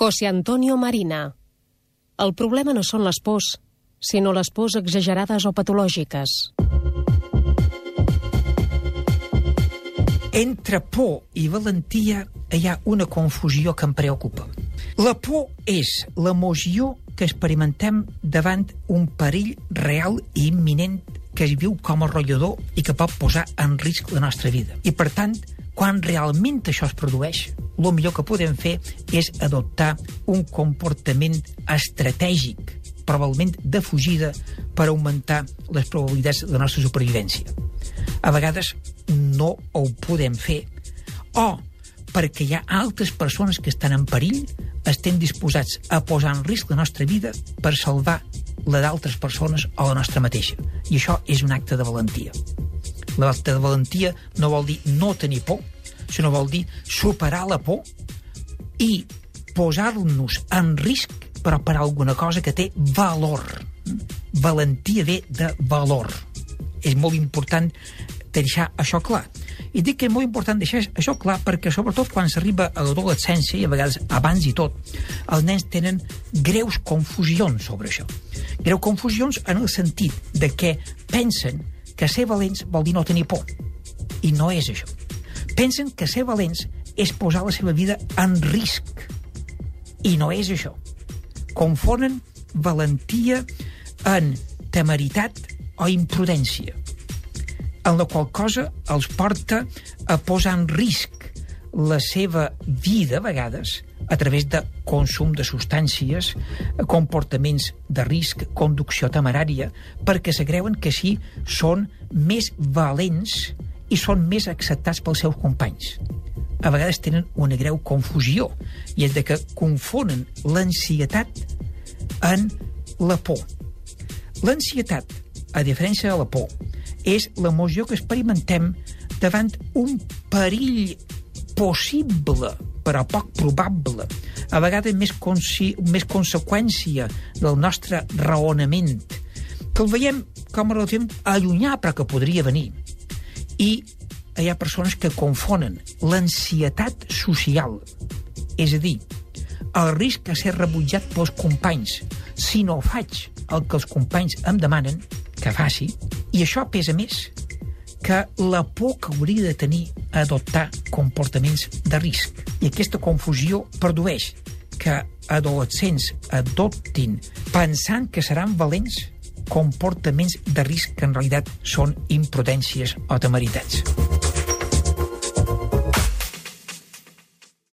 José Antonio Marina. El problema no són les pors, sinó les pors exagerades o patològiques. Entre por i valentia hi ha una confusió que em preocupa. La por és l'emoció que experimentem davant un perill real i imminent que es viu com a rotllador i que pot posar en risc la nostra vida. I, per tant, quan realment això es produeix, el millor que podem fer és adoptar un comportament estratègic, probablement de fugida, per augmentar les probabilitats de la nostra supervivència. A vegades no ho podem fer, o perquè hi ha altres persones que estan en perill, estem disposats a posar en risc la nostra vida per salvar la d'altres persones o la nostra mateixa. I això és un acte de valentia. De valentia no vol dir no tenir por, sinó vol dir superar la por i posar-nos en risc però per alguna cosa que té valor. Valentia ve de valor. És molt important deixar això clar. I dic que és molt important deixar això clar perquè, sobretot, quan s'arriba a l'adolescència, i a vegades abans i tot, els nens tenen greus confusions sobre això. Greus confusions en el sentit de que pensen que ser valents vol dir no tenir por. I no és això. Pensen que ser valents és posar la seva vida en risc. I no és això. Confonen valentia en temeritat o imprudència, en la qual cosa els porta a posar en risc la seva vida, a vegades, a través de consum de substàncies, comportaments de risc, conducció temerària, perquè se creuen que així són més valents i són més acceptats pels seus companys. A vegades tenen una greu confusió, i és de que confonen l'ansietat en la por. L'ansietat, a diferència de la por, és l'emoció que experimentem davant un perill possible, però poc probable, a vegades més, més conseqüència del nostre raonament, que el veiem com a relativament allunyar, però que podria venir. I hi ha persones que confonen l'ansietat social, és a dir, el risc de ser rebutjat pels companys si no faig el que els companys em demanen que faci, i això pesa més que la por que hauria de tenir a adoptar comportaments de risc. I aquesta confusió produeix que adolescents adoptin, pensant que seran valents, comportaments de risc que en realitat són imprudències o temeritats.